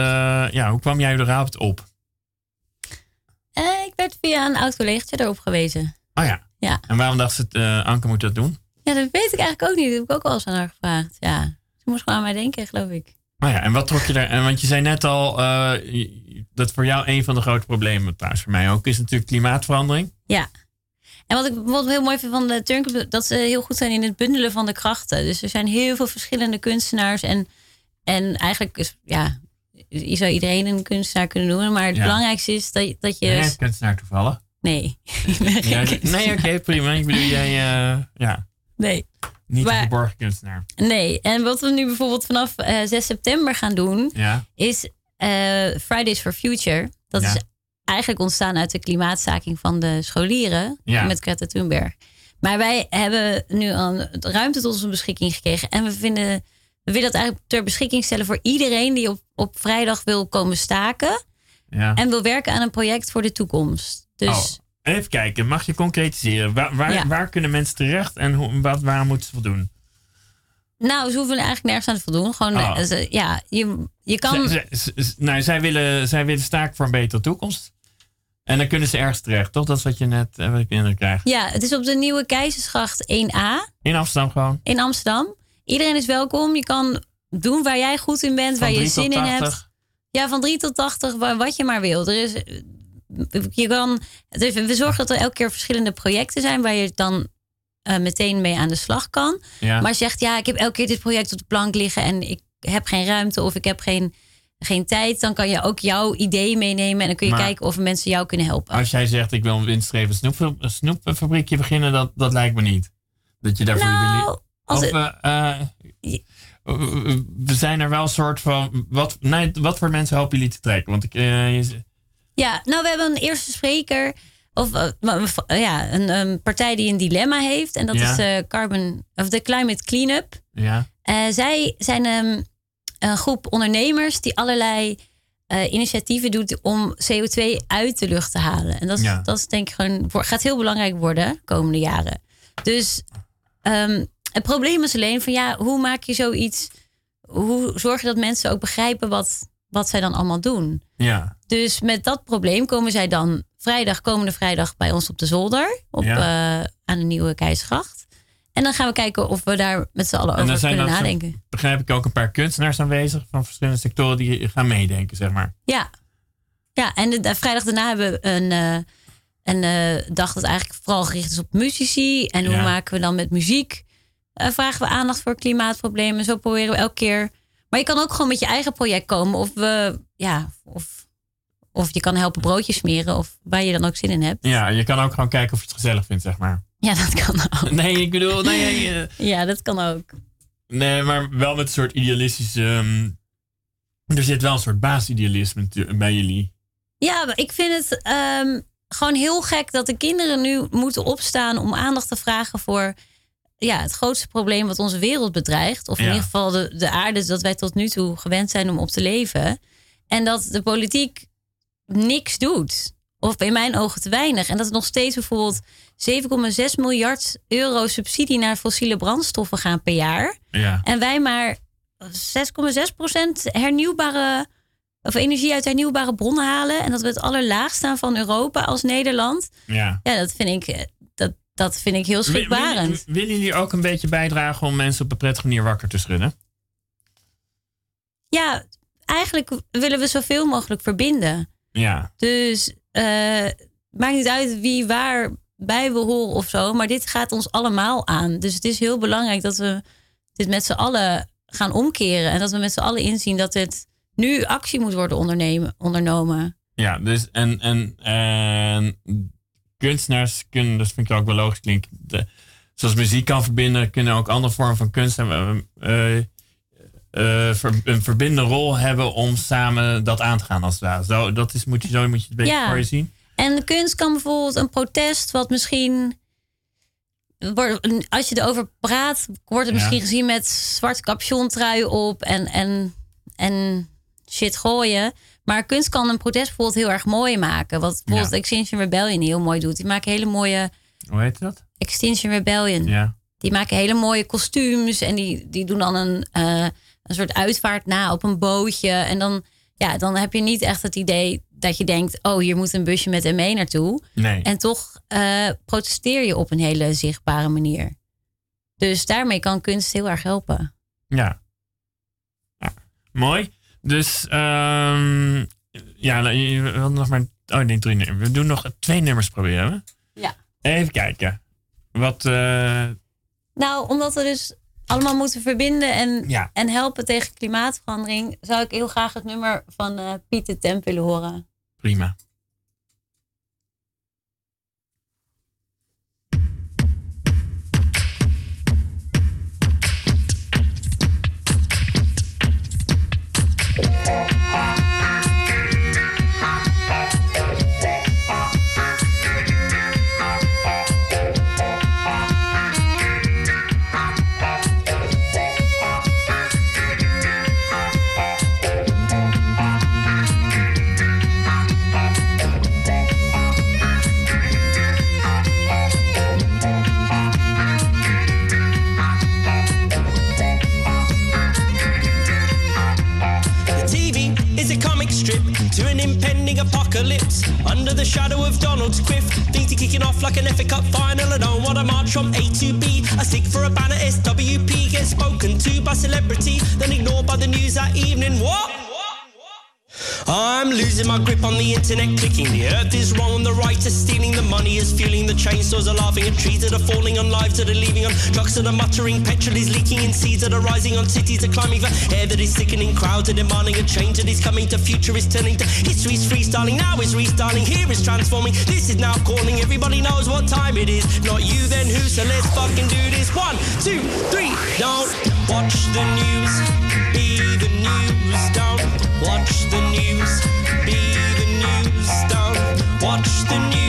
ja, hoe kwam jij überhaupt op? Ik werd via een oud collegaatje erop gewezen. Oh ja. Ja. En waarom dacht ze, Anke moet dat doen? ja, dat weet ik eigenlijk ook niet. Dat heb ik ook wel eens aan haar gevraagd. Ja, ze moest gewoon aan mij denken, geloof ik. Oh ja, en wat trok je daar? En want je zei net al eh, je- dat voor jou een van de grote problemen, trouwens voor mij ook, is natuurlijk klimaatverandering. Ja. En wat ik bijvoorbeeld heel mooi vind van de Turnclub, dat ze heel goed zijn in het bundelen van de krachten. Dus er zijn heel veel verschillende kunstenaars. En, en eigenlijk is, ja, je zou iedereen een kunstenaar kunnen noemen. Maar het Ja. belangrijkste is dat, dat je... Jij bent kunstenaar toevallig. Nee. Ben kunstenaar. nee, oké, prima. Ik bedoel, jij, eh, ja, Nee. Niet Maar- een verborgen kunstenaar. Nee. En wat we nu bijvoorbeeld vanaf eh, 6 september gaan doen, Ja, is eh, Fridays for Future. Dat Ja. is eigenlijk ontstaan uit de klimaatstaking van de scholieren Ja. met Greta Thunberg. Maar wij hebben nu al ruimte tot onze beschikking gekregen. En we vinden, we willen dat eigenlijk ter beschikking stellen voor iedereen die op, op vrijdag wil komen staken. ja. En wil werken aan een project voor de toekomst. Dus Oh, even kijken, mag je concretiseren? Waar, waar, Ja. waar kunnen mensen terecht en hoe, wat, waar moeten ze voldoen? nou, ze hoeven eigenlijk nergens aan te voldoen. Gewoon, Oh. eh, ze- ja, je, je kan... Nou, zij, willen, zij willen staken voor een betere toekomst. En dan kunnen ze ergens terecht, toch? Dat is wat je net eh, wat ik indruk krijg. Ja, het is op de Nieuwe Keizersgracht 1A. In Amsterdam gewoon. in Amsterdam. Iedereen is welkom. Je kan doen waar jij goed in bent, Van waar je 3 tot zin in 80. hebt. Ja, van 3 tot 80, wa- wat je maar wil. Er is, je kan, dus we zorgen dat er elke keer verschillende projecten zijn waar je dan eh, meteen mee aan de slag kan. Ja. Maar als je zegt, ja, ik heb elke keer dit project op de plank liggen en ik heb geen ruimte of ik heb geen, geen tijd, dan kan je ook jouw idee meenemen en dan kun je Maar- kijken of mensen jou kunnen helpen. Als jij zegt, ik wil een winstgevend snoep, snoepfabriekje beginnen, dat, dat lijkt me niet. Dat je daarvoor Nou, wil. Of het- eh, eh, we zijn er wel een soort van. Wat, nee, wat voor mensen helpen jullie te trekken? Want ik, je- Ja, nou, we hebben een eerste spreker. Of eh, ja, een, een partij die een dilemma heeft. En dat Ja. is eh, Carbon of de Climate Cleanup. ja. Eh, zij zijn ehm, een groep ondernemers die allerlei initiatieven doet om CO2 uit de lucht te halen. En dat, is- Ja. dat is denk ik gewoon, wo- gaat heel belangrijk worden de komende jaren. Dus ehm, het probleem is alleen van ja, hoe maak je zoiets? Hoe zorg je dat mensen ook begrijpen wat, wat zij dan allemaal doen. Ja. Dus met dat probleem komen zij dan vrijdag, komende vrijdag bij ons op de zolder. Op, Ja. eh, aan de nieuwe Keizergracht. En dan gaan we kijken of we daar met z'n allen En dan over zijn kunnen dan, zo- nadenken. begrijp ik, ook een paar kunstenaars aanwezig van verschillende sectoren die gaan meedenken, zeg maar. Ja. Ja, en de, de vrijdag daarna hebben we een, eh, een eh, dag dat eigenlijk vooral gericht is op muzici. En hoe Ja. maken we dan met muziek? eh, vragen we aandacht voor klimaatproblemen. Zo proberen we elke keer. Maar je kan ook gewoon met je eigen project komen. Of, we, ja, of, of je kan helpen broodjes smeren. Of waar je dan ook zin in hebt. Ja, je kan ook gewoon kijken of je het gezellig vindt, zeg maar. Ja, dat kan ook. Nee, ik bedoel, nee, eh, Ja, dat kan ook. nee maar wel met een soort idealistische... ehm, er zit wel een soort baasidealisme bij jullie. Ja, maar ik vind het ehm, gewoon heel gek dat de kinderen nu moeten opstaan om aandacht te vragen voor ja, het grootste probleem wat onze wereld bedreigt. Of in Ja. ieder geval de, de aarde dat wij tot nu toe gewend zijn om op te leven. En dat de politiek niks doet. Of in mijn ogen te weinig. En dat er nog steeds bijvoorbeeld 7,6 miljard euro subsidie naar fossiele brandstoffen gaan per jaar. Ja. En wij maar 6,6% hernieuwbare of energie uit hernieuwbare bronnen halen. En dat we het allerlaagst staan van Europa als Nederland. ja. Ja, dat vind ik, eh, dat, vind ik heel Willen, schrikbarend. willen jullie ook een beetje bijdragen om mensen op een prettige manier wakker te schudden? Ja, eigenlijk willen we zoveel mogelijk verbinden. Ja. Dus eh maakt niet uit wie waar bij we horen of zo. Maar dit gaat ons allemaal aan. Dus het is heel belangrijk dat we dit met z'n allen gaan omkeren. En dat we met z'n allen inzien dat het nu actie moet worden ondernemen, ondernomen. Ja, dus en, en, en kunstenaars kunnen, dat vind ik ook wel logisch klinken. De, zoals muziek kan verbinden, kunnen ook andere vormen van kunst hebben, eh, eh, ver- een verbindende rol hebben om samen dat aan te gaan als het ware. Zo, dat is, moet je, zo moet je het een beetje Ja. voor je zien. En de kunst kan bijvoorbeeld een protest, wat misschien. Als je erover praat, wordt het Ja. misschien gezien met zwart capuchontrui op en, en, en shit gooien. Maar kunst kan een protest bijvoorbeeld heel erg mooi maken. Wat bijvoorbeeld Ja. Extinction Rebellion heel mooi doet. Die maken hele mooie. Hoe heet dat? Extinction Rebellion. Ja. Die maken hele mooie kostuums. En die, die doen dan een, eh, een soort uitvaart na op een bootje. En dan, ja, dan heb je niet echt het idee dat je denkt: oh, hier moet een busje met ME naartoe. Nee. En toch eh, protesteer je op een hele zichtbare manier. Dus daarmee kan kunst heel erg helpen. Ja. ja. Mooi. Dus, ehm ja, nou, we hadden nog maar. Oh, nee, drie nummers. We doen nog twee nummers proberen. Ja. Even kijken. Wat. eh, Nou, omdat we dus allemaal moeten verbinden en, Ja. en helpen tegen klimaatverandering, zou ik heel graag het nummer van eh Pieter Temp willen horen. prima. Apocalypse. Under the shadow of Donald's quiff, are kicking off like an FA Cup final. I don't want to march from A to B. I stick for a banner SWP, get spoken to by celebrity, then ignored by the news that evening. What? I'm losing my grip on the internet, clicking. The earth is wrong, the right is stealing. The money is fueling, the chainsaws are laughing at trees that are falling on lives that are leaving on trucks that are muttering. Petrol is leaking in seas that are rising on cities are climbing for air that is sickening. Crowds are demanding a change that is coming to future is turning to history's freestyling. Now is restarting, here is transforming. This is now calling. Everybody knows what time it is. Not you, then who? So let's fucking do this. One, two, three. Don't watch the news. Be the news. Don't watch the news. Be the news. Don't watch the news.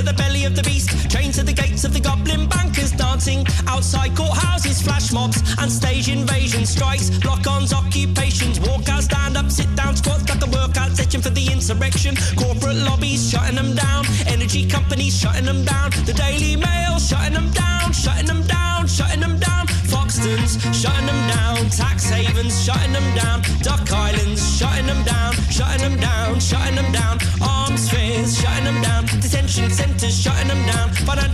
Into the belly of the beast. Chained to the gates of the goblin bankers, dancing outside courthouses, flash mobs and stage invasion strikes. Lock-ons, occupations, walkouts, stand up, sit down, squats like a workout session for the insurrection. Corporate lobbies shutting them down, energy companies shutting them down. The Daily Mail shutting them down, shutting them down, shutting them down. Foxtons shutting them down, tax havens shutting them down, Duck Islands shutting them down, shutting them down, shutting them down.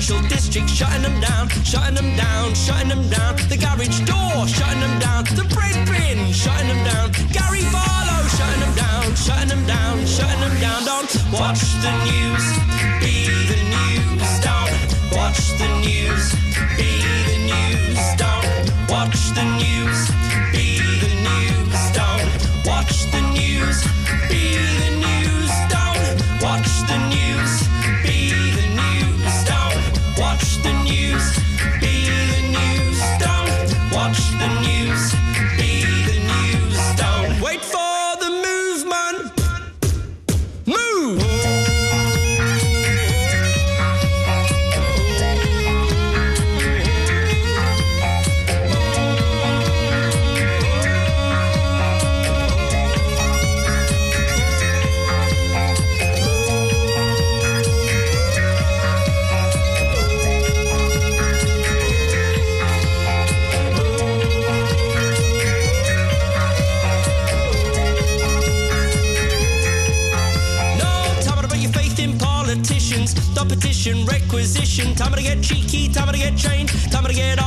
Down, financial districts shutting them down, shutting them down, shutting them down. The garage door shutting them down, the bread bin shutting them down, Gary Barlow shutting them down, shutting them down, shutting them down. Don't watch the news,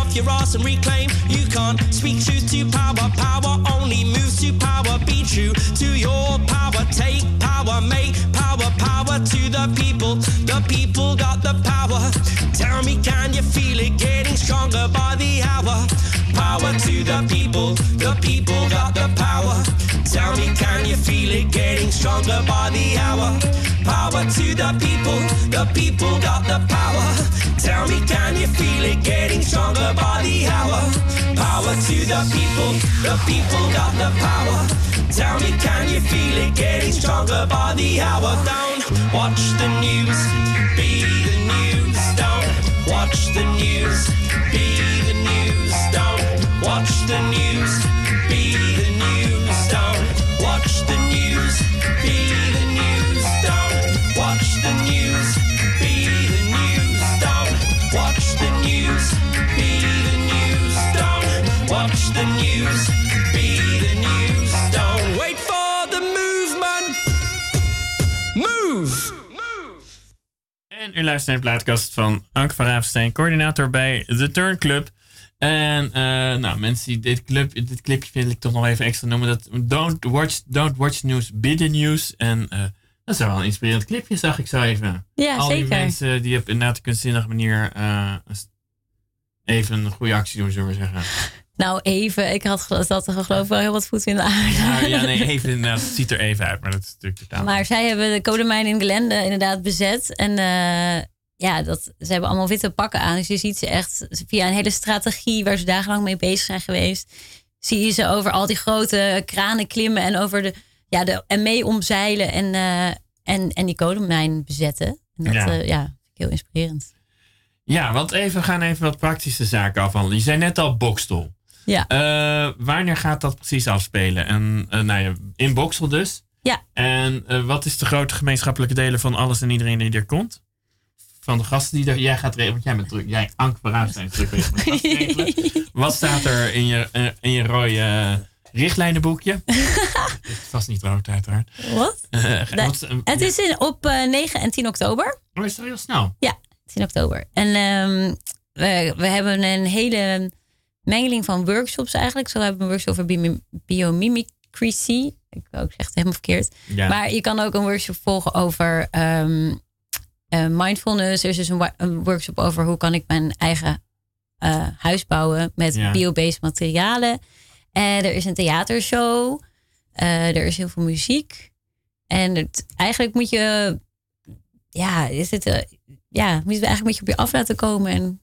off your ass and reclaim. You can't speak truth to power. Power only moves to power. Be true to your power. Take power, make power. Power to the people. The people got the power. Tell me, can you feel it getting stronger by the hour? Power to the people. The people got the power. Tell me, can you feel it getting stronger by the hour? Power to the people, the people got the power. Tell me, can you feel it getting stronger by the hour? Power to the people, the people got the power. Tell me, can you feel it getting stronger by the hour? Don't watch the news, be the news. Don't watch the news, be the news. Don't watch the news, u luistert naar de plaatkast van Anke van Raafsteen, coördinator bij The Turn Club. En eh, nou, mensen die dit, club, dit clipje wil ik toch nog even extra noemen. Dat Don't Watch, don't watch News, Be the News. En eh, dat is wel een inspirerend clipje, zag ik zo even. Ja, Al die mensen die op inderdaad een kunstzinnige manier eh, even een goede actie doen, zullen we zeggen. Nou, even. Ik had dat er geloof ik wel heel wat voet in de aarde. Ja, ja nee, even inderdaad. Het ziet er even uit, maar dat is natuurlijk totaal. Maar zij hebben de kolenmijn in Glende inderdaad bezet. En eh, ja, dat, ze hebben allemaal witte pakken aan. Dus je ziet ze echt via een hele strategie waar ze dagenlang mee bezig zijn geweest. Zie je ze over al die grote kranen klimmen en over de, ja, de en mee omzeilen en, eh, en, en die kolenmijn bezetten. En dat Ja. ik heel inspirerend. Ja, want even, we gaan even wat praktische zaken afhandelen. Je zei net al Bokstel. Ja. Eh, wanneer gaat dat precies afspelen? En, eh, nou ja, in Boksel dus. Ja. En eh, wat is de grote gemeenschappelijke delen van alles en iedereen die er komt? Van de gasten die er... Jij gaat regelen, want jij bent druk. Jij, Anke van Raafstein, is druk met. Wat staat er in je, eh, in je rode eh, richtlijnenboekje? Het vast niet rood, uiteraard. Wat? Nee, wat- Het ja. is in, op eh, 9 en 10 oktober. Oh, is dat heel snel? Ja, 10 oktober. En ehm, we, we hebben een hele mengeling van workshops eigenlijk. Zo hebben we een workshop over bi- biomimicry. Ik wou ook het helemaal verkeerd. Ja. Maar je kan ook een workshop volgen over ehm, eh, mindfulness. Er is dus een, workshop over hoe kan ik mijn eigen eh, huis bouwen met Ja. biobased materialen. En er is een theatershow. Eh, er is heel veel muziek. En het, eigenlijk moet je, ja, is het, ja, moet je het eigenlijk een beetje op je af laten komen. En,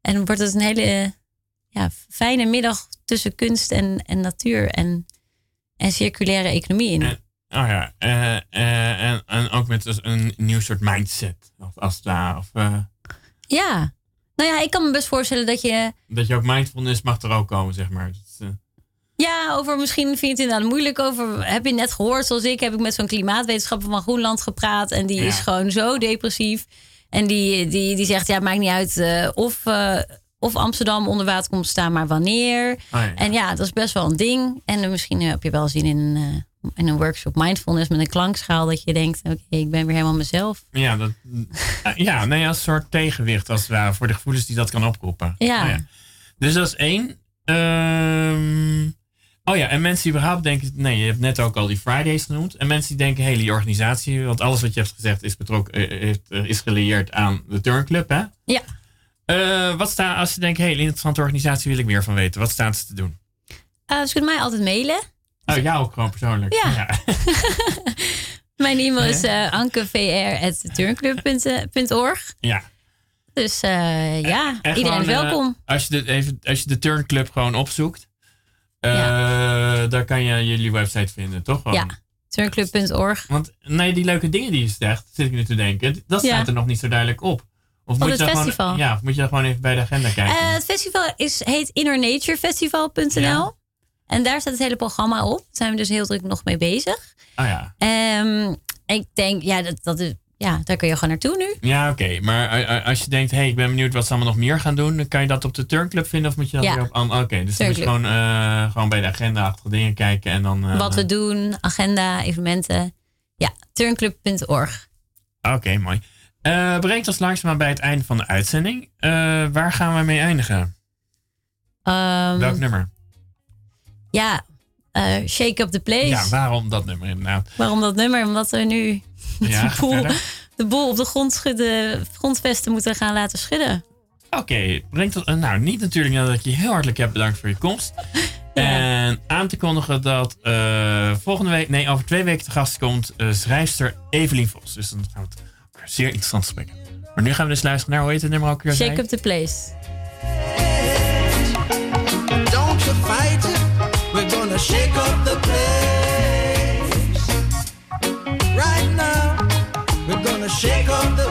en wordt het een hele ja, fijne middag tussen kunst en, en natuur en, en circulaire economie in. En- Oh ja, eh, eh, en, en ook met dus een nieuw soort mindset. Of als het ware. Of, eh, Ja. Nou ja, ik kan me best voorstellen dat je... dat je ook mindfulness mag er ook komen, zeg maar. Dus, Ja, over misschien vind je het inderdaad moeilijk over. Heb je net gehoord, zoals ik, heb ik met zo'n klimaatwetenschapper van Groenland gepraat. En die Ja. is gewoon zo depressief. En die, die, die zegt: Ja, maakt niet uit of, of Amsterdam onder water komt te staan, maar wanneer. oh ja. En ja, dat is best wel een ding. En misschien heb je wel zin in, een, in een workshop mindfulness met een klankschaal. Dat je denkt: Oké, ik ben weer helemaal mezelf. Ja, dat, eh, ja, nee, als een soort tegenwicht als het ware voor de gevoelens die dat kan oproepen. Ja. Oh Dus dat is één. Ehm, oh ja, en mensen die überhaupt denken, nee, je hebt net ook al die Fridays genoemd. En mensen die denken, hé, die organisatie, want alles wat je hebt gezegd is, betrokken, eh, heeft, eh, is gelieerd aan de turnclub, hè? Ja. Eh, wat staat, als je denkt, hé, een interessante organisatie wil ik meer van weten, wat staat ze te doen? Eh je kunt mij altijd mailen. Oh, jou ook gewoon persoonlijk. Ja. Mijn e-mail is eh ankevr.turnclub.org. ja. Dus eh, ja, En iedereen gewoon, eh, welkom. als, je de, even, als je de turnclub gewoon opzoekt, eh, daar kan je jullie website vinden, toch? Gewoon. Ja, turnclub.org. Want nee, die leuke dingen die je zegt, zit ik nu te denken, dat Ja. staat er nog niet zo duidelijk op. Of festival. Gewoon, ja, of moet je daar gewoon even bij de agenda kijken? Eh, het festival is, heet innernaturefestival.nl. Ja. En daar staat het hele programma op. Daar zijn we dus heel druk nog mee bezig. oh ja. Ehm, ik denk, ja, dat, dat is, ja, daar kun je gewoon naartoe nu. Ja, oké. Maar eh, eh, als je denkt, hé, hey, ik ben benieuwd wat ze allemaal nog meer gaan doen, dan kan je dat op de turnclub vinden of moet je dat Ja. weer op... Oké, dus dan moet je gewoon, eh, gewoon bij de agenda achter dingen kijken en dan... Wat we doen, agenda, evenementen. Ja, turnclub.org. Oké, mooi. Eh brengt ons langzaam bij het einde van de uitzending. Waar gaan we mee eindigen? Ehm, Welk nummer? Ja, eh, Shake Up the Place. Ja, waarom dat nummer inderdaad? Waarom dat nummer? Omdat we nu Ja, de, boel, de boel op de grond schudden, grondvesten moeten gaan laten schudden. Oké, brengt ons... eh, nou, niet natuurlijk nadat ik je heel hartelijk heb bedankt voor je komst. En aan te kondigen dat eh, volgende week, nee, over twee weken te gast komt eh, schrijfster Evelien Vos. Dus dan gaan we het over zeer interessant gesprek hebben. Maar nu gaan we dus luisteren naar, hoe heet het nummer ook weer? Shake Up the Place. Shake up the place. Right now, we're gonna shake up the